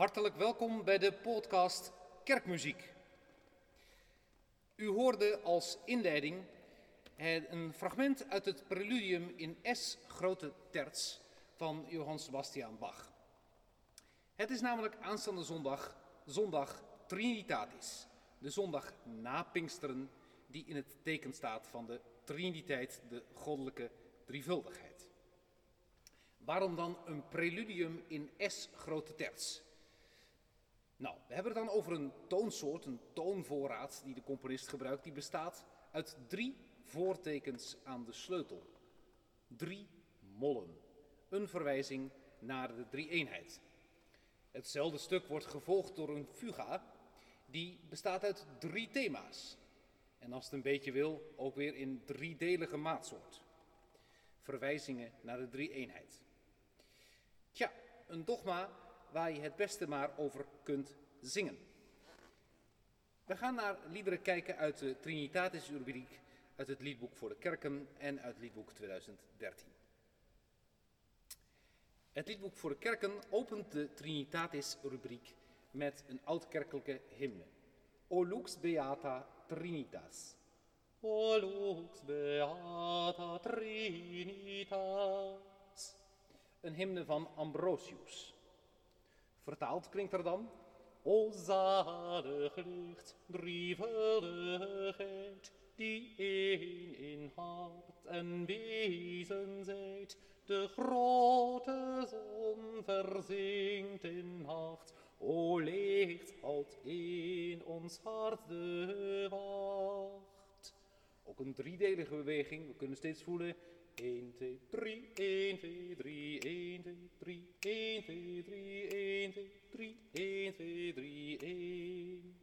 Hartelijk welkom bij de podcast Kerkmuziek. U hoorde als inleiding een fragment uit het preludium in S grote terts van Johann Sebastian Bach. Het is namelijk aanstaande zondag, zondag Trinitatis, de zondag na Pinksteren, die in het teken staat van de Triniteit, de goddelijke drievuldigheid. Waarom dan een preludium in S grote terts? Nou, we hebben het dan over een toonsoort, een toonvoorraad die de componist gebruikt, die bestaat uit drie voortekens aan de sleutel. Drie mollen. Een verwijzing naar de drie-eenheid. Hetzelfde stuk wordt gevolgd door een fuga, die bestaat uit drie thema's. En als het een beetje wil, ook weer in driedelige maatsoort. Verwijzingen naar de drie-eenheid. Tja, een dogma waar je het beste maar over kunt zingen. We gaan naar liederen kijken uit de Trinitatis-rubriek, uit het liedboek voor de kerken en uit liedboek 2013. Het liedboek voor de kerken opent de Trinitatis-rubriek met een oudkerkelijke hymne. O lux beata Trinitas. O lux beata Trinitas. Een hymne van Ambrosius. Vertaald klinkt er dan. O zalig licht, drievuldigheid, die één in hart en wezen zijt, de grote zon verzinkt in nacht. O licht, houdt in ons hart de wacht. Ook een driedelige beweging, we kunnen steeds voelen. 1, 2, 3, 1, 2, 3, 1, 2, 3, 1, 2, 3, 1, 2, 3, 1, 2, 3, 1.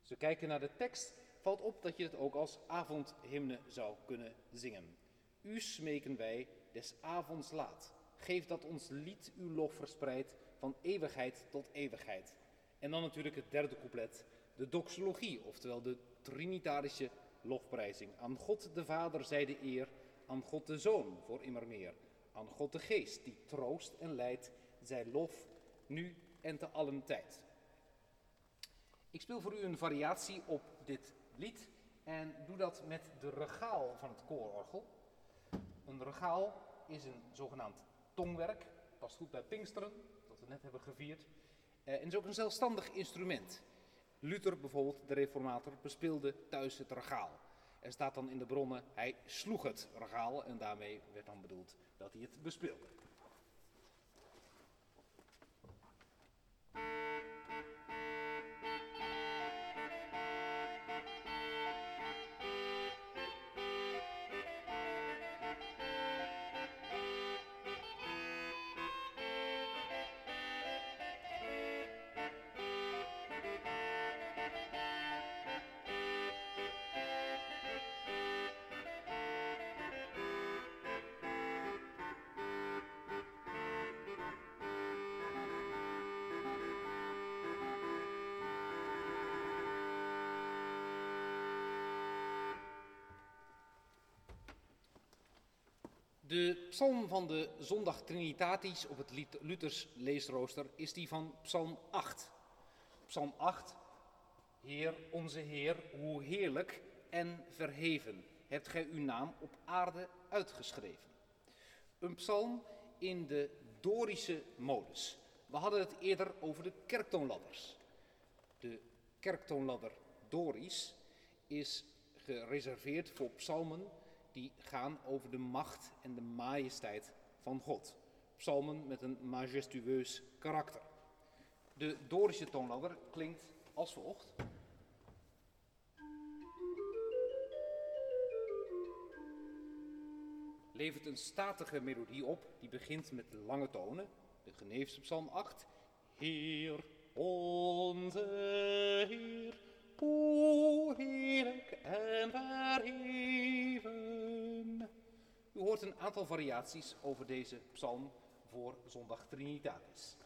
Als we kijken naar de tekst, valt op dat je het ook als avondhymne zou kunnen zingen. U smeken wij des avonds laat. Geef dat ons lied uw lof verspreidt van eeuwigheid tot eeuwigheid. En dan natuurlijk het derde couplet, de doxologie, oftewel de trinitarische lofprijzing. Aan God de Vader zij de eer, aan God de Zoon voor immer meer. Aan God de Geest, die troost en leidt, zij lof, nu en te allen tijd. Ik speel voor u een variatie op dit lied en doe dat met de regaal van het koororgel. Een regaal is een zogenaamd tongwerk, past goed bij Pinksteren, dat we net hebben gevierd. Uh, en is ook een zelfstandig instrument. Luther bijvoorbeeld, de reformator, bespeelde thuis het regaal. Er staat dan in de bronnen, hij sloeg het regaal en daarmee werd dan bedoeld dat hij het bespeelde. De psalm van de zondag Trinitatis op het Luthers leesrooster is die van psalm 8. Psalm 8, Heer, onze Heer, hoe heerlijk en verheven hebt gij uw naam op aarde uitgeschreven. Een psalm in de Dorische modus. We hadden het eerder over de kerktoonladders. De kerktoonladder Doris is gereserveerd voor psalmen die gaan over de macht en de majesteit van God. Psalmen met een majestueus karakter. De Dorische toonladder klinkt als volgt. Levert een statige melodie op die begint met lange tonen. De Geneefse psalm 8. Heer, onze Heer, hoe heerlijk en verheven. U hoort een aantal variaties over deze psalm voor zondag Trinitatis.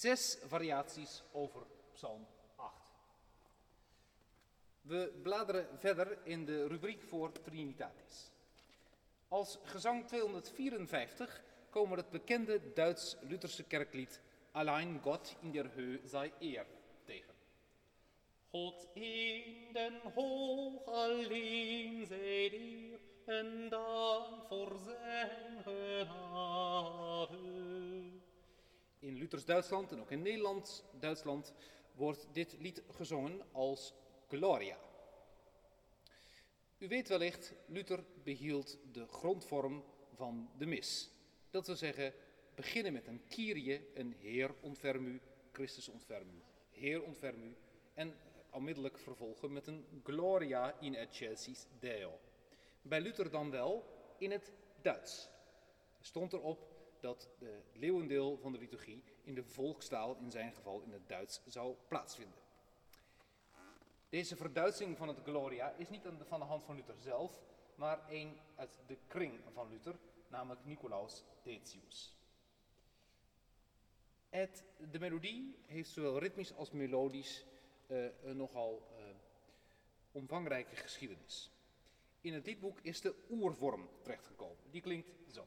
Zes variaties over Psalm 8. We bladeren verder in de rubriek voor Trinitatis. Als gezang 254 komen het bekende Duits-Lutherse kerklied Allein Gott in der Höhe sei er tegen. God in den hoog alleen zij eer en dank voor zijn genade. In Luthers Duitsland en ook in Nederlands Duitsland wordt dit lied gezongen als Gloria. U weet wellicht, Luther behield de grondvorm van de mis. Dat wil zeggen, beginnen met een Kyrie, een Heer ontferm u, Christus ontferm u, Heer ontferm u, en onmiddellijk vervolgen met een Gloria in excelsis Deo. Bij Luther dan wel in het Duits. Stond erop dat de leeuwendeel van de liturgie in de volkstaal, in zijn geval in het Duits, zou plaatsvinden. Deze verduitsing van het Gloria is niet van de hand van Luther zelf, maar een uit de kring van Luther, namelijk Nicolaus Decius. Het, de melodie heeft zowel ritmisch als melodisch uh, een nogal uh, omvangrijke geschiedenis. In het liedboek is de oervorm terechtgekomen. Die klinkt zo.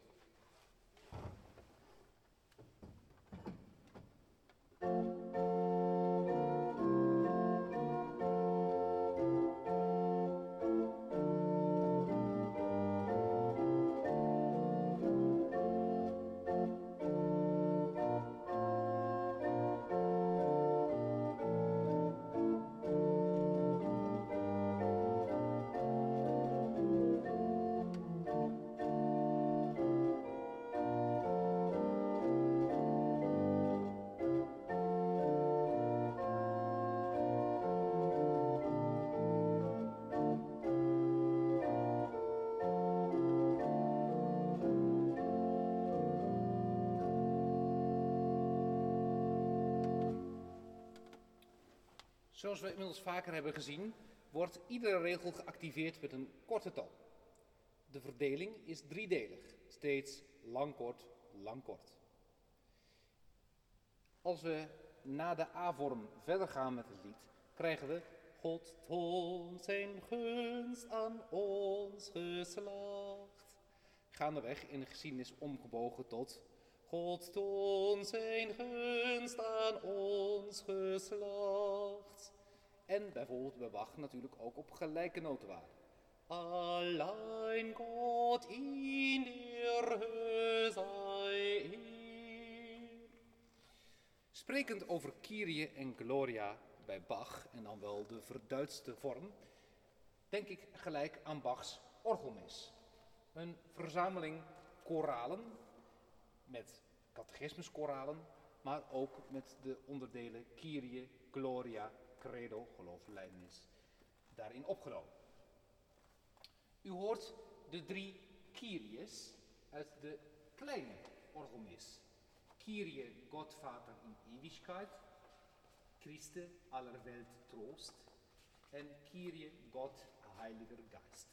Zoals we inmiddels vaker hebben gezien, wordt iedere regel geactiveerd met een korte toon. De verdeling is driedelig, steeds lang-kort, lang-kort. Als we na de A-vorm verder gaan met het lied, krijgen we God toont zijn gunst aan ons geslacht. Gaandeweg in de geschiedenis omgebogen tot God toont zijn gunst aan ons geslacht. En bijvoorbeeld bij Bach natuurlijk ook op gelijke notenwaarde. Allein God in der er. Sprekend over Kyrie en Gloria bij Bach, en dan wel de verduidste vorm, denk ik gelijk aan Bachs orgelmis. Een verzameling koralen met catechismuskoralen, maar ook met de onderdelen Kyrie, Gloria, Credo, geloof, daarin opgenomen. U hoort de drie Kyries uit de kleine orgelmis. Kyrie, Godvater in Ewigkeit, Christe aller Welt Trost en Kyrie, Gott, Heiliger Geist.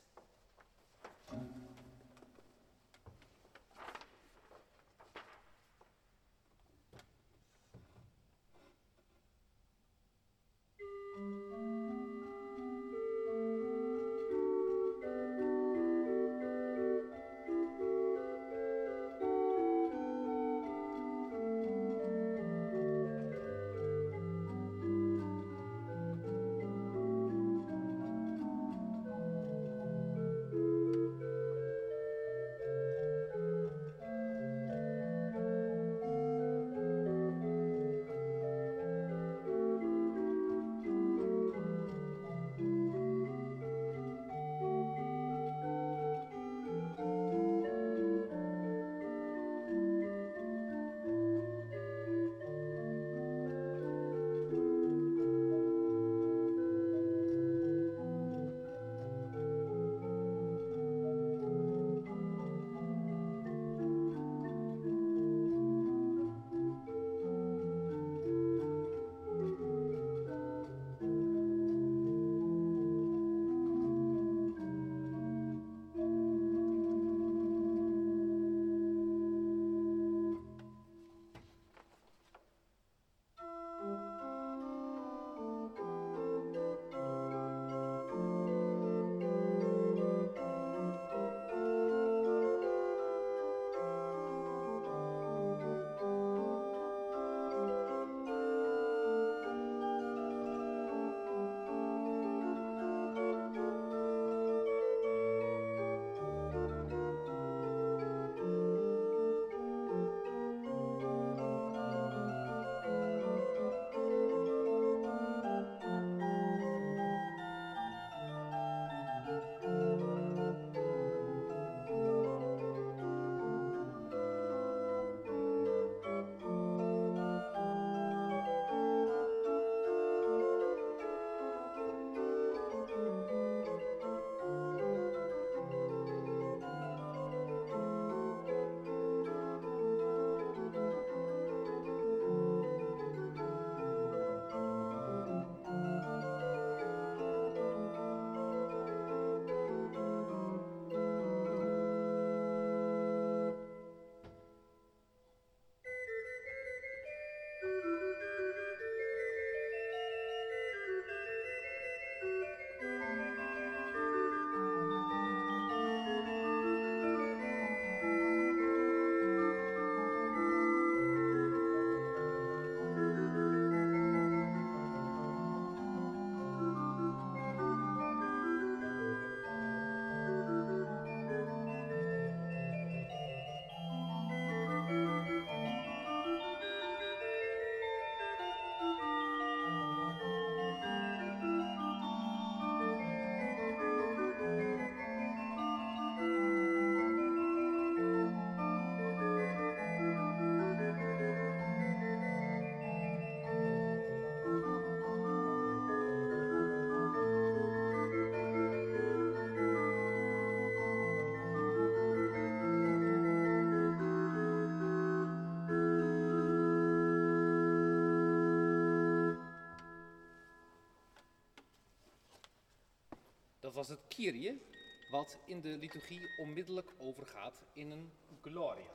Dat was het Kyrie, wat in de liturgie onmiddellijk overgaat in een Gloria.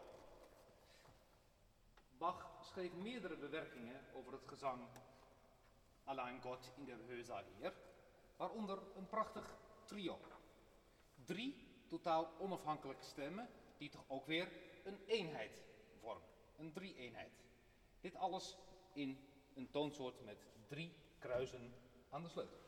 Bach schreef meerdere bewerkingen over het gezang Allein God in der Hösa Eer, waaronder een prachtig trio. Drie totaal onafhankelijke stemmen die toch ook weer een eenheid vormen, een drie-eenheid. Dit alles in een toonsoort met drie kruisen aan de sleutel.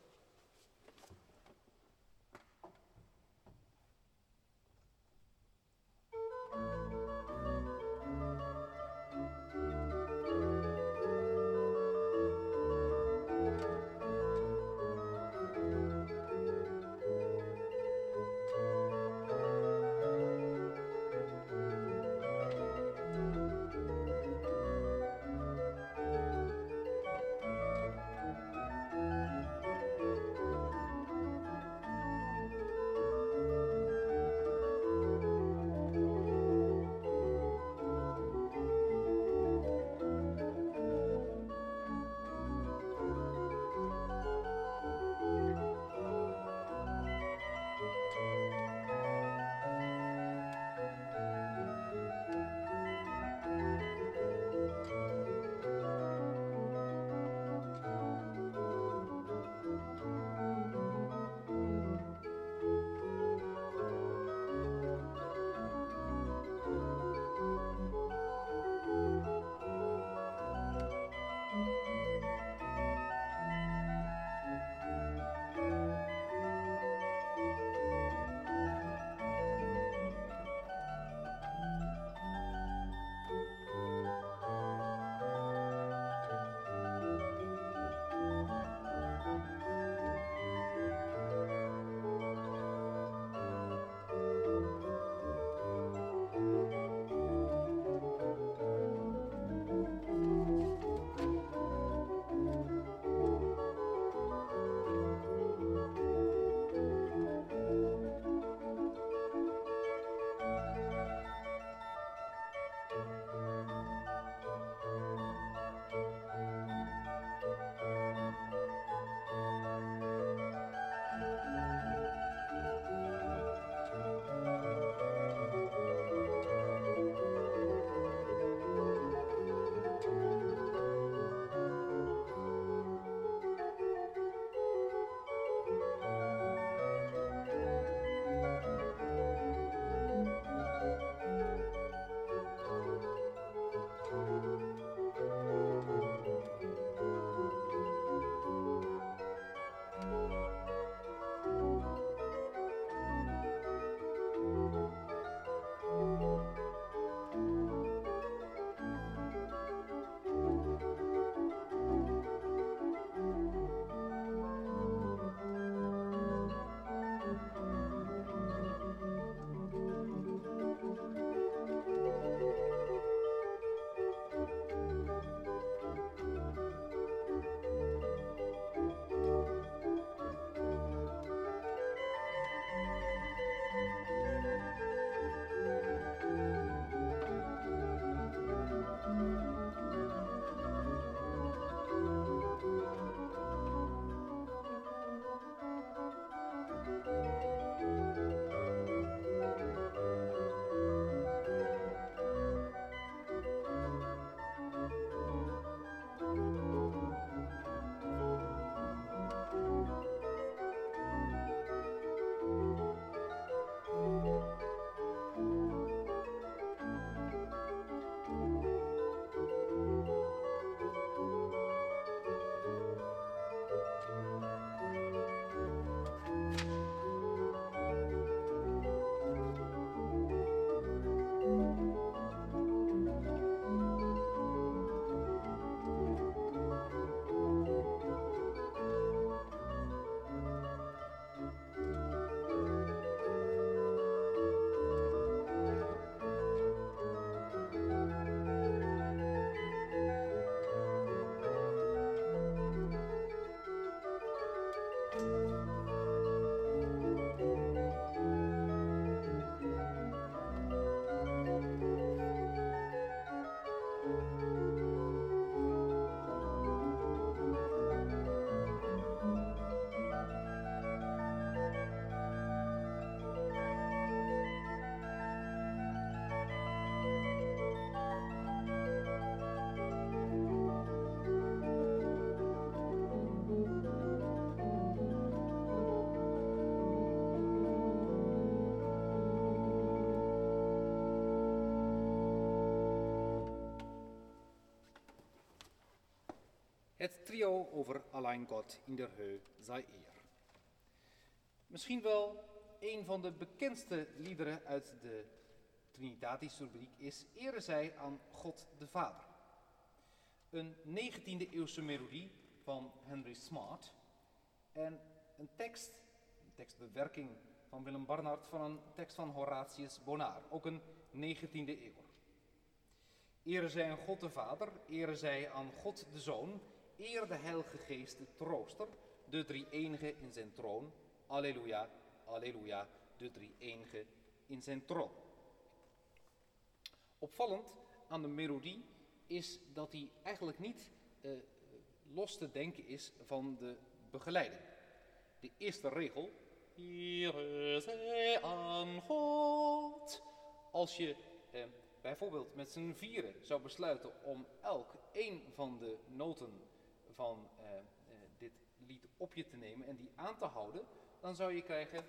Het trio over Allein Gott in der Höhe sei eer. Misschien wel een van de bekendste liederen uit de Trinitatis rubriek is Ere zij aan God de Vader. Een 19e eeuwse melodie van Henry Smart en een tekst, een tekstbewerking van Willem Barnard van een tekst van Horatius Bonaar, ook een 19e eeuw. Ere zij aan God de Vader, ere zij aan God de Zoon, eer de Heilige Geest de trooster, de drie enige in zijn troon. Alleluia, alleluia, de drie enige in zijn troon. Opvallend aan de melodie is dat hij eigenlijk niet eh, los te denken is van de begeleiding. De eerste regel, Ere zij aan God. Als je eh, bijvoorbeeld met z'n vieren zou besluiten om elk één van de noten van eh, eh, dit lied op je te nemen en die aan te houden, dan zou je krijgen.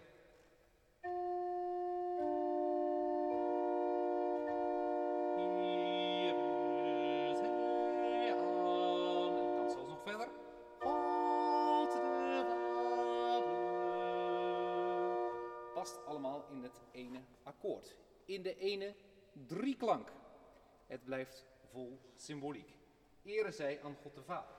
Allemaal in het ene akkoord. In de ene drieklank. Het blijft vol symboliek. Ere zij aan God de Vader.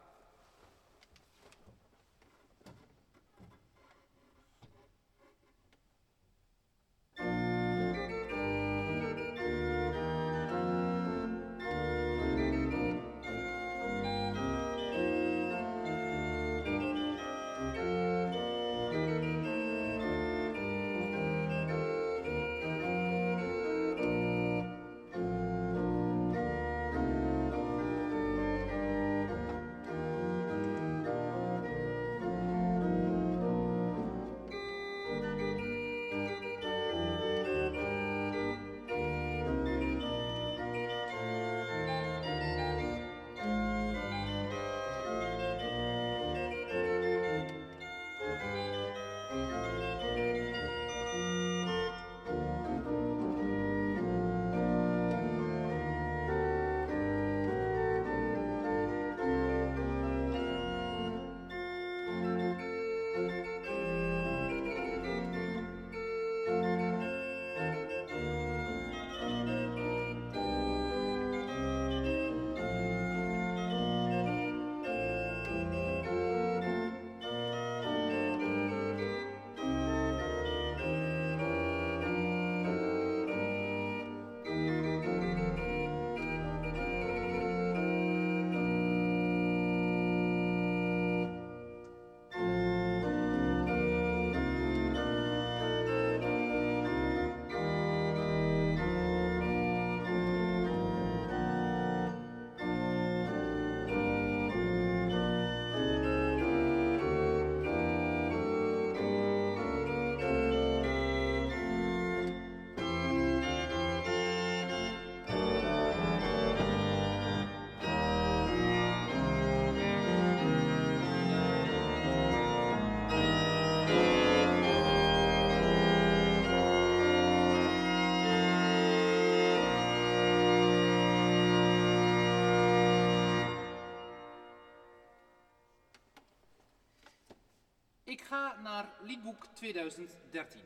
Ik ga naar liedboek 2013.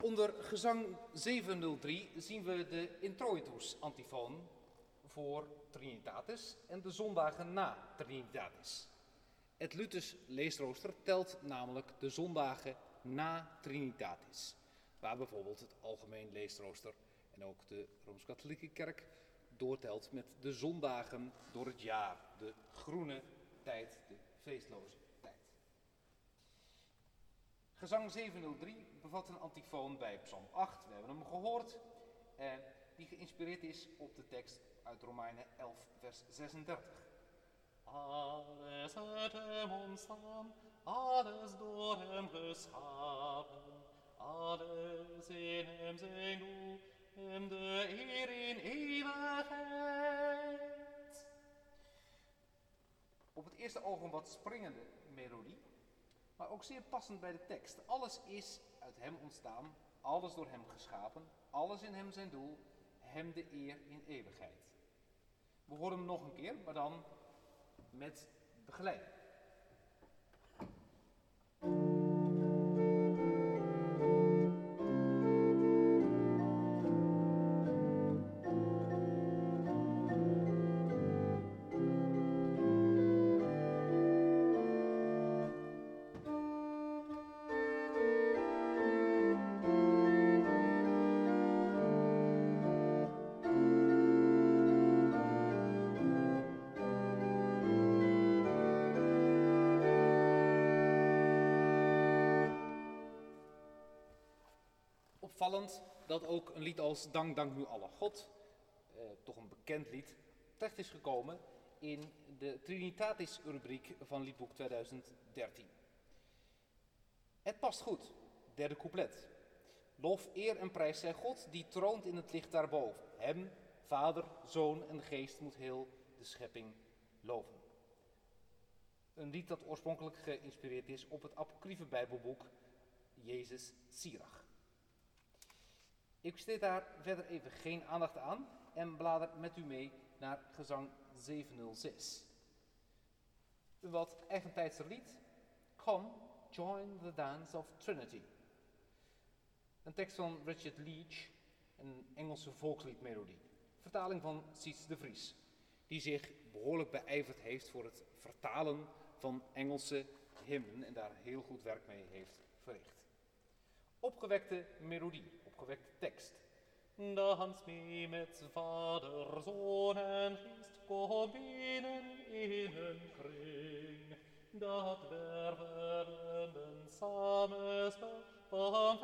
Onder gezang 703 zien we de introitus antifoon voor Trinitatis en de zondagen na Trinitatis. Het Luthers leesrooster telt namelijk de zondagen na Trinitatis, waar bijvoorbeeld het algemeen leesrooster en ook de Rooms-Katholieke Kerk doortelt met de zondagen door het jaar, de groene tijd, de feestloze. Gezang 703 bevat een antifoon bij Psalm 8, we hebben hem gehoord, eh, die geïnspireerd is op de tekst uit Romeinen 11, vers 36. Alles uit hem ontstaan, alles door hem geschapen, alles in hem zijn doel, hem de eer in eeuwigheid. Op het eerste oog een wat springende melodie, maar ook zeer passend bij de tekst. Alles is uit hem ontstaan, alles door hem geschapen, alles in hem zijn doel, hem de eer in eeuwigheid. We horen hem nog een keer, maar dan met begeleiding. Opvallend dat ook een lied als Dank, dank nu alle God, eh, toch een bekend lied, terecht is gekomen in de Trinitatis-rubriek van liedboek 2013. Het past goed, derde couplet. Lof, eer en prijs zij God, die troont in het licht daarboven. Hem, Vader, Zoon en Geest moet heel de schepping loven. Een lied dat oorspronkelijk geïnspireerd is op het apocryfe Bijbelboek Jezus Sirach. Ik besteed daar verder even geen aandacht aan en blader met u mee naar gezang 706. Een wat eigentijdse lied. Come, join the dance of Trinity. Een tekst van Richard Leach, een Engelse volksliedmelodie. Vertaling van Siets de Vries, die zich behoorlijk beijverd heeft voor het vertalen van Engelse hymnen en daar heel goed werk mee heeft verricht. Opgewekte melodie, correct text. Da Dans mimets vader sonen hist gobinen innen kring, dat wervelenden sames van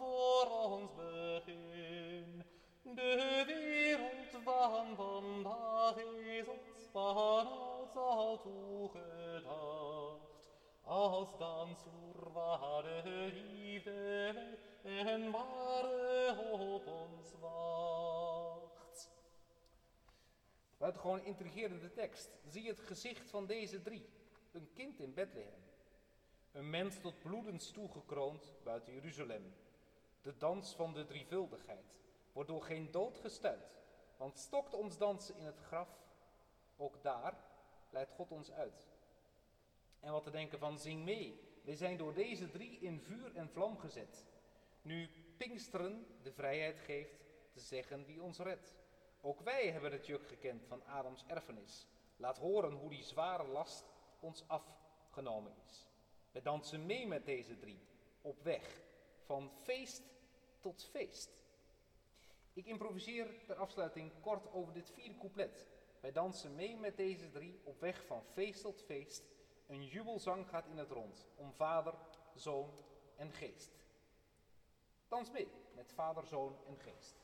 uns begin. De wereld van vandaag is ons van ouds al toegedaan, Als de liefde leidt en ware hoop ons wacht. Buitengewoon intrigerende tekst. Zie het gezicht van deze drie. Een kind in Bethlehem. Een mens tot bloedens toegekroond buiten Jeruzalem. De dans van de drievuldigheid wordt door geen dood gestuit. Want stokt ons dansen in het graf, ook daar leidt God ons uit. En wat te denken van zing mee, we zijn door deze drie in vuur en vlam gezet. Nu Pinksteren de vrijheid geeft te zeggen wie ons redt. Ook wij hebben het juk gekend van Adams erfenis. Laat horen hoe die zware last ons afgenomen is. We dansen mee met deze drie, op weg, van feest tot feest. Ik improviseer ter afsluiting kort over dit vierde couplet. Wij dansen mee met deze drie, op weg van feest tot feest. Een jubelzang gaat in het rond om Vader, Zoon en Geest. Dans mee met Vader, Zoon en Geest.